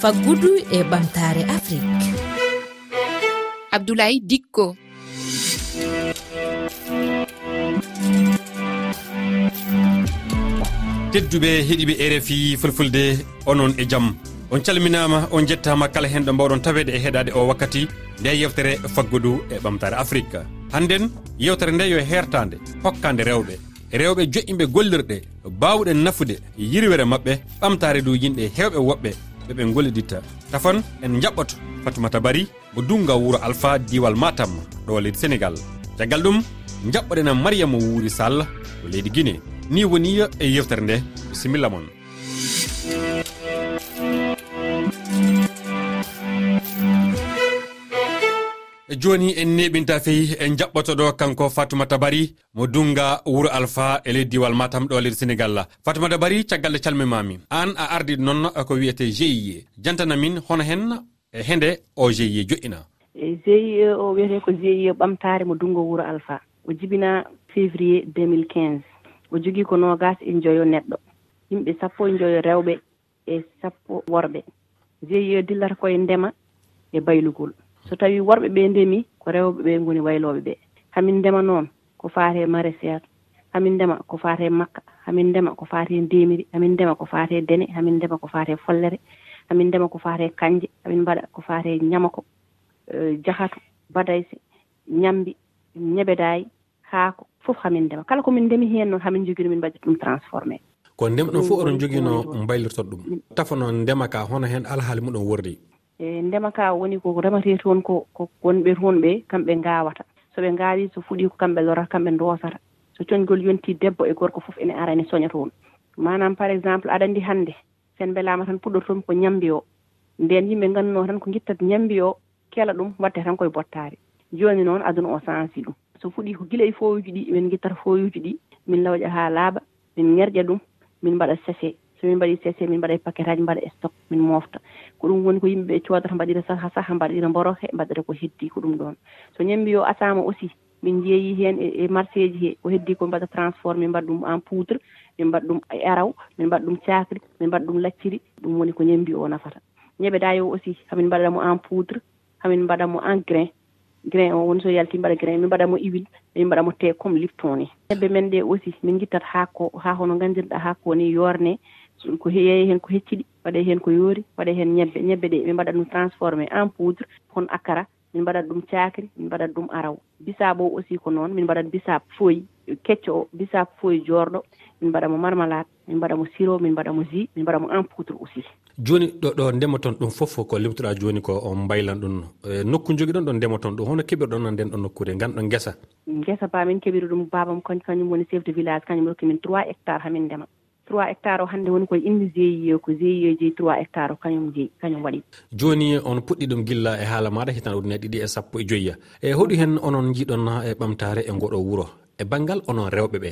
faggudu e ɓamtare afrique. Abdoulaye dikko. Tedduɓe heeɗiɓe rfi fulfulde onon e jaam on calminama on jettama kala hen ɗo mbawɗon tawede e heɗade o wakkati nde yewtere faggudu e ɓamtare afrique. Hannden yewtere nde yo e hertande hokkande rewɓe. Rewɓe joƴƴimɓe gollirɗe bawɗen nafude yirwere mabɓe ɓamtare dow yimɓe hewɓe woɓɓe ɓeɓe goliditta tafan en jaɓɓoto fatumata bari mo dunga wuuro alpha diwal matam ɗo leydi sénégal caggal ɗum jaɓɓoɗen mariama wuuri sall ɗo leydi guine ni woni e yewtere nde bisimilla moon joni en neɓinta feyi en jaɓɓotoɗo kanko fatoumata bari mo dunga wuuro alpha e leydi diwal matam ɗo leydi sénégal. Fatoumata bari caggal nde calmimami an a ardi noon e ko wiyete gie jantanamin hono hen e hende o gie joƴƴina. Gie o wiyete ko gie ɓamtare mo dungo wuuro alpha. O jibina février 2015 o jogui ko nogas e joyo neɗɗo. Yimɓe sappo e joyo rewɓe e sappo worɓe. Gie dillata koye ndema e baylugol. so tawi worɓe ɓe ndemi ko rewɓe ɓe ngoni wayloɓe ɓe. Hamin ndema noon ko fate e maraisiére hamin ndema ko fate e makka. Hamin ndema ko fate e ndemiri. Hamin ndema ko fate dene. Hamin ndema ko fate follere. Hamin ndema ko fate kanje. Hamin mbaɗa ko fate ñamako. Jahatu badayse ñambi ñebedayi haako. Fof hamin ndema. Kala komin ndemi heen noon hamin jogino min mbaɗi ɗum transformé. Ko ndem ɗon fof oɗon jogino mbaylirtoɗo ɗum. tafa noon ndema ka hono heen alhaali muɗum wordi. e ndema ka woni ko remate toon ko ko wonɓe toon ɓe kamɓe ngawata soɓe ngawi so fuuɗi ko kamɓe lorata kamɓe dosata so coñgol yonti debbo e gorko fof ene ara ene soña toon. Manam par exemple aɗa andi hannde sen mbelama tan puɗɗotomi ko ñambi o. Nden yimɓe ganduno tan ko guittat ñambi o keela ɗum wadde tan koye bottari joni noon aduna o sensi ɗum. So fuɗi ko guila e fowuji ɗi min guittata fowuji ɗi min lawƴa ha laaɓa min ŋerƴa ɗum min mbaɗa séché somin mbaɗi mbaɗii séché min mbaɗa e paquet aji mbaɗa stock min mofta. Ko ɗum woni ko yimɓeɓe codata mbaɗira saha saha mbaɗira mboroke mbaɗira ko heddi ko ɗum ɗon. So ñambi yo asama aussi min jeeyi heen e, e marché ji he ko heddi ko mbaɗa transformé min mbaɗa ɗum en poudre min mbaɗa ɗum e araw min mbaɗa ɗum cakri min mbaɗa ɗum lacciri ɗum woni ko ñambi o nafata. Ñeɓeɗaa yo aussi hamin mbaɗamo en poudre hamin mbaɗamo en grain. Grain o woni so yalti mbaɗa grain min mbaɗamo huile min mbaɗamo te comme lipton ni. Ñebbe men ɗe aussi min gittat haako ha hono nganndirɗa haako ni yorne ko yeeye heen ko hecciɗi waɗe heen ko yoori waɗe heen ñebbe ñebbe ɗe min mbaɗat ɗum transformé en poudre kono akara min mbaɗat ɗum cakri min mbaɗat ɗum araw. Bisab o aussi ko noon min mbaɗat bisab foyi kecco o bisab foyi jorɗo min mbaɗamo marmalade min mbaɗamo siro min mbaɗamo jus min mbaɗamo en poudre aussi. Joni ɗo ɗo ndema toon ɗum foof ko limtoɗa joni ko on mbaylan ɗum e, nokku jogui ɗon ɗon ndema toon ɗum. Hono keɓirɗon on nden ɗon nokkude ganɗon guesa guesa ba min keɓiri ɗum babam kañum woni chef de village kañum rokki min trois hectare hamin ndema. trois hectare o hannde woni koye inde gie ko gie jeeyi trois hectare o kañum jeeyi kañum waɗi. Joni on puɗɗi ɗum gilla e haala maɗa hitan ujunaji ɗiɗi e sappo e joyya. E hoɗu hen onon jiiɗon e ɓamtare e ngoɗo wuuro e banggal onon rewɓe ɓe?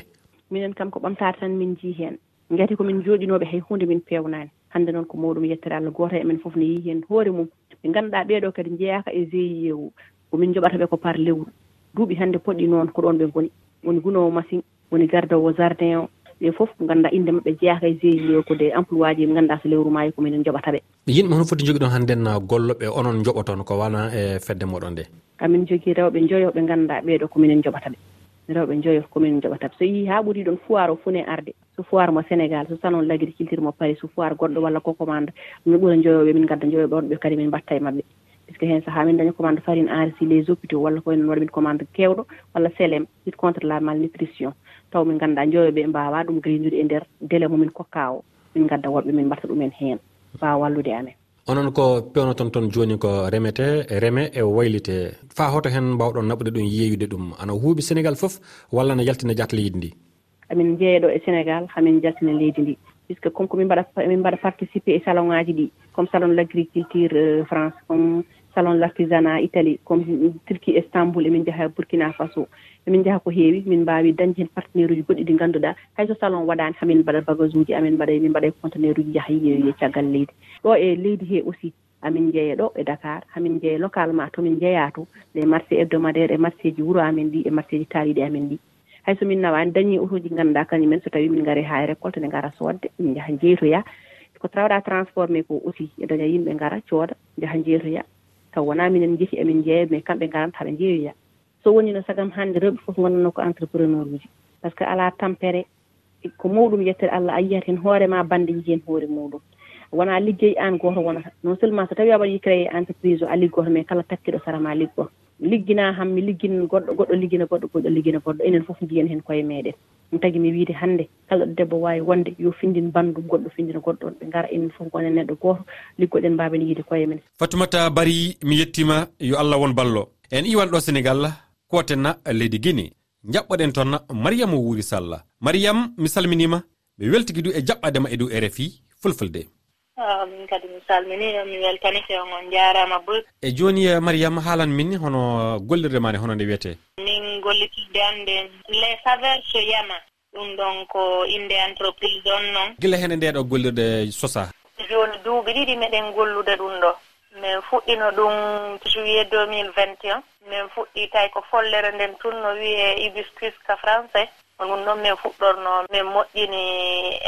Minen kam ko ɓamtare tan min jii hen. Gati komin jooɗinoɓe hay hunde min pewnani hannde noon ko mawɗum yettere allah goto e men fof ne yii hen hoore mum. Ɓe ganduɗa ɓeeɗo kadi jeeyaka e gie komin joɓataɓe ko par lewru. Duuɓi hannde poɗɗi noon ko ɗon ɓe goni woni gunowo machine woni gardowo jardin o ɓe fof gannda innde maɓɓe jeeyaka e GIE o ko de emploi ji gannda so lewru maayi kominen joɓata ɓe. Yimɓe hono foti jogi ɗon hannden golloɓe onon joɓoton ko wana e fedde moɗon nde? Amin jogii rewɓe joyo ɓe ngannduɗa ɓeeɗo kominen joɓata ɓe. Rewɓe joyo kominen joɓata so yii haa ɓuri ɗon foir o fune arde so foir mo sénégal so salon l' agriculture mo paris so foir goɗɗo walla ko commande min ɓura joyoɓe min gadda joyoɓe on ɓe kadi min mbatta e maɓɓe par hen que min daña commande farine enrici les hôpitaux walla koye noon waɗa min commande kewɗo walla clm lutte contre la malnutrition. taw min ngannduɗaa njooyoɓe mbaawaa ɗum gaynude e ndeer délai momin kokkaa o min ngadda woɓɓe min mbatta ɗumen heen. Mbawa wallude amen. Onon ko pewnoton toon jooni ko remete reme e waylite. Faa hoto heen mbawɗon naɓude ɗum yeeyude ɗum. Ana huuɓi sénégal fof walla ne yaltina jat leydi ndi? Amin jeeyeɗo e sénégal hamin jaltina leydi ndi. Puisque comme ko min mbaɗa min mbaɗa participé e salon ŋaaji ɗi comme salon l' agriculture euh, france comme salon l' artisanat italie comme turquie istanbul emin njaha burkina faso. Emin njaha ko heewi min mbawi dañde hen partenaire uji goɗɗi ɗi ngannduɗaa. Hayso salon waɗani hamin mbaɗa bagage uji amin mbaɗa min mbaɗa e contenaire uji yaha yeeyoye caggal leydi. Ɗo e leydi he aussi amin jeeya ɗo e dakar hamin jeeya localement tomin jeeya to les e marché hebdomadaire e marché ji wuro amin ɗi e marché ji taaliɗi amin ɗi. Hayso min nawani dañi auto ji ngannduɗaa kañumen so tawi min ngari ha e récolte ne gara sodde min njaha jeytoya ko trawɗaa transformé ko aussi e daña yimɓe ngara cooda jaha jeytoyaa taw wonaa minen jehi emin jeeya mais kamɓe garanta haɓe njeeyoya so woni no sagam hannde rewɓe fof gonnanno ko entrepreneur uji. Par ce que alaa tampere ko mawɗum yettere allah a yiyat heen hoore ma bande yi heen hoore muɗum. Wonaa liggey aan gooto wonata non seulement so tawi a waɗi créé entreprise o a liggoto mais kala takkiɗo sarama liggoto liggina han mi liggin goɗɗo goɗɗo liggina goɗɗo goɗɗo liggina goɗɗo. Enen fof njiyen heen koye meeɗen ɗum tagi mi wiide hannde. Kala ɗo debbo waawi wonde yo findin banndum goɗɗo findina goɗɗo on. Ɓe ngara enen fof gonen neɗɗo gooto. Liggoɗen mbaawen yiide koye men. Fatumata bari mi yettima yo allah won ballo. En iwan ɗo sénégal kotenna leydi guine jaɓɓoɗen toon mariama wuuri salla mariame mi salminima ɓe weltigi du e jaɓɓadema e dow rfi fulfulde. min kadi mi salmini mi weltanike on on jarama boy e joni eh, mariama haalan min hono eh, gollirde ma nde hono nde wiyete? Min gollitirde an les saveur so yama. Ɗum ɗon ko inde entreprise on noon gila hene ndeɗo gollirde sosa? E joni duuɓi ɗiɗi meɗen gollude ɗum ɗo. Min fuɗɗino ɗum juillet 2021 min fuɗɗi tawi ko follere nden tun no wiye hibiscus ka français. ɗum ɗon min fuɗɗorno min moƴƴini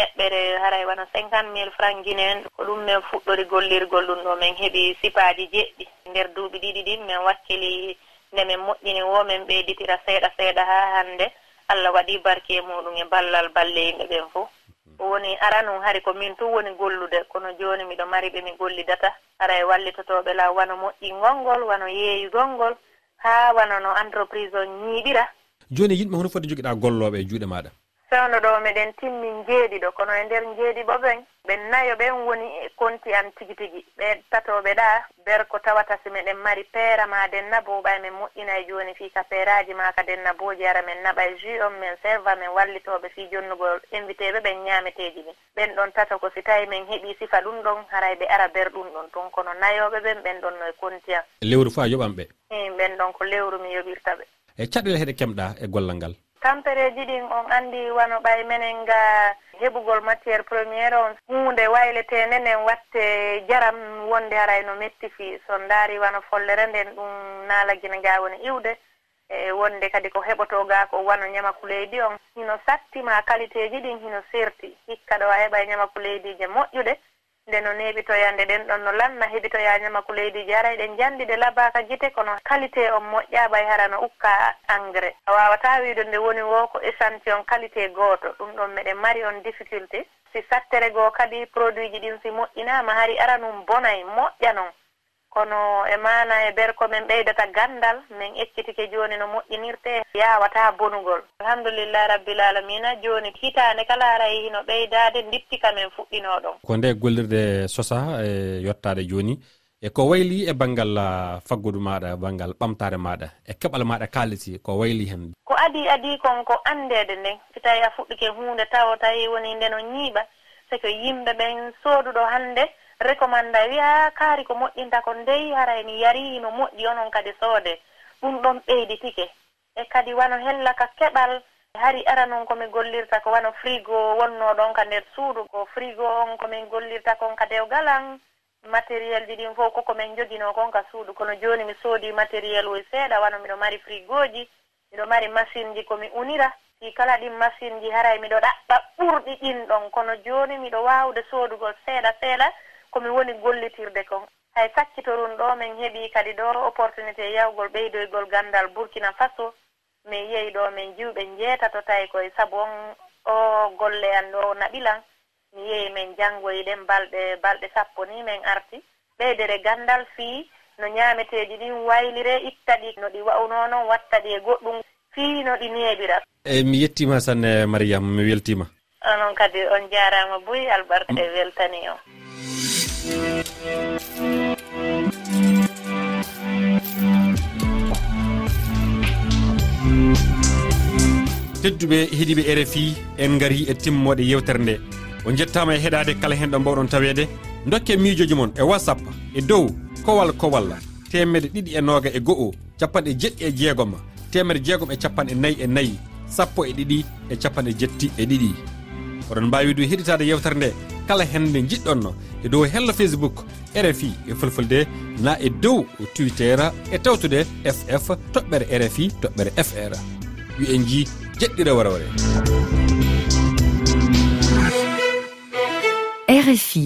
eɓɓere haray wona cinquante mille franc guine ko ɗum min fuɗɗori gollirgol ɗum ɗo min heeɓi sipaji jeɗɗi. Nder duuɓi ɗiɗi ɗin min wakkili nde min moƴƴini wo min ɓeyditira seeɗa seeɗa ha hannde. Allah waɗi barke muɗum e ballal balle yimɓe ɓen fof woni aranum hari ko min tun woni gollude. Kono joni miɗo mari ɓe mi gollidata. Ara e wallitotoɓe law wano moƴƴi gonngol wano yeeyi gonngol ha wano no entreprise o ñiiɓira joni yimɓe hono foti joguiɗa golloɓe e juuɗe maɗa. Fewno ɗo meɗen timmin jeeɗiɗo kono e nder jeeɗiɗo ɓen ɓen nayo ɓen woni e konti am tigi tigi. Ɓe tatoɓe ɗa ber ko tawata so meɗen mari peera ma den naboɓa min moƴƴina e joni fii ka peeraji ma ka den naboji ara min naɓa e jus on min serva min wallitoɓe fii jonnugol inviteɓe ɓen ñameteji ɗin ɓen ɗon tata ko si tawi min heeɓi sifa ɗum ɗon haray ɓe ara ber ɗum ɗon. Toon kono nayoɓe ɓen ɓen ɗon no e konti am. Lewru fa yoɓan ɓe? I ɓen ɗon ko lewru mi yoɓirta ɓe. e caɗele heɗe kemɗa e gollal ngal? Tampereji ɗin on anndi wano ɓay menen nga heɓugol matiére premiére on. Hunde waylete nenen watte jaram wonde haray no mettifi so ndaari wano follere nden ɗum naalagina nga woni iwde. E wonde kadi ko heɓoto ga ko wano ñamakuleydi on. Hino sattima qualité ji ɗin hino serti. Hikka ɗo a heɓa e ñamaku leydije moƴƴude. nde no neɓitoyande ɗen ɗon no lanna heɓitoya ñamaku leydi jara eɗen jandi ɗe labaka gite kono qualité on moƴƴaɓa e hara no ukka engrais. A wawata wiide nde woni wo ko échantillon qualité gooto. Ɗum ɗon meɗen mari on difficulté. Si sattere goo kadi produit ji ɗin si moƴƴinama hari ara num bonay moƴƴa noon kono e mana e ber komin ɓeydata gandal min ekkitike joni no moƴƴinirte yawata bonugol. Alhamdulillah rabbil alamina joni hitande kala aray hino ɓeydade dittika min fuɗɗino ɗon ko nde gollirde sosa e yettade joni e ko wayli e banggal ah, faggudu maɗa banggal ɓamtare maɗa e keɓal maɗa kaliti ko wayli hen? Ko adi adi kon ko andede nden si tawi a fuɗɗike hunde tawa tawi woni nde no ñiiɓa siko yimɓe ɓen sooduɗo hande recommanda wiya kaari ko moƴƴinta ko ndeyi haray mi yari no moƴƴi onon kadi soode. Ɗum ɗon ɓeyditike e kadi wano hella ka keɓal e hari ara noon komin gollirta ko wano frigo wonno ɗon ka nder suudu ko frigo on komin gollirta kon ka dew galan. Matériel ji ɗin fof koko min jogino kon ka suudu kono jooni mi soodi matériel oy seeɗa wano miɗo mari frigoji miɗo mari machine ji komi unira. Si kala ɗin machine ji haray miɗo ɗaɓɓa ɓurɗi ɗin ɗon kono jooni miɗo waawde soodugol seeɗa seeɗa komi woni gollitirde kon. Hay sakkitorun ɗo min heeɓi kadi ɗo opportunité yawgol ɓeydoygol gandal burkina faso. Min yehi ɗo min jiwɓe jeetato tawi koye sabu on o golle an ɗo naɓilan. Mi yehi min janngoyiɗen balɗe balɗe sappo ni min arti. Ɓeydere gandal fii no ñaameteeji ɗin waylire itta ɗi no ɗi wawno noon watta ɗi e goɗɗum fii no ɗi neeɓira eyi mi yettima sanne mariame mi weltima. Onon kadi on jaarama boyi albarka e weltani on. tedduɓe heeɗiɓe rfi en gari e timmoɗe yewtere nde o jettama e heɗade kala hen ɗo mbawɗon tawede. Dokke miijoji moon e whatsapp e dow kowal kowal temedde ɗiɗi e noga e go'o capanɗe jeɗɗi e jeegom temedde jeegom e capanɗe nayyi e nayyi sappo e ɗiɗi e capanɗe jetti e ɗiɗi. Oɗon mbawi du heɗitade yewtere nde kala hennde jiɗɗonno e dow hello facebook rfi e fulfulde na e dow twitter e tawtude ff toɓɓere rfi toɓɓere fr wi en ji jeɗɗire waraware rfi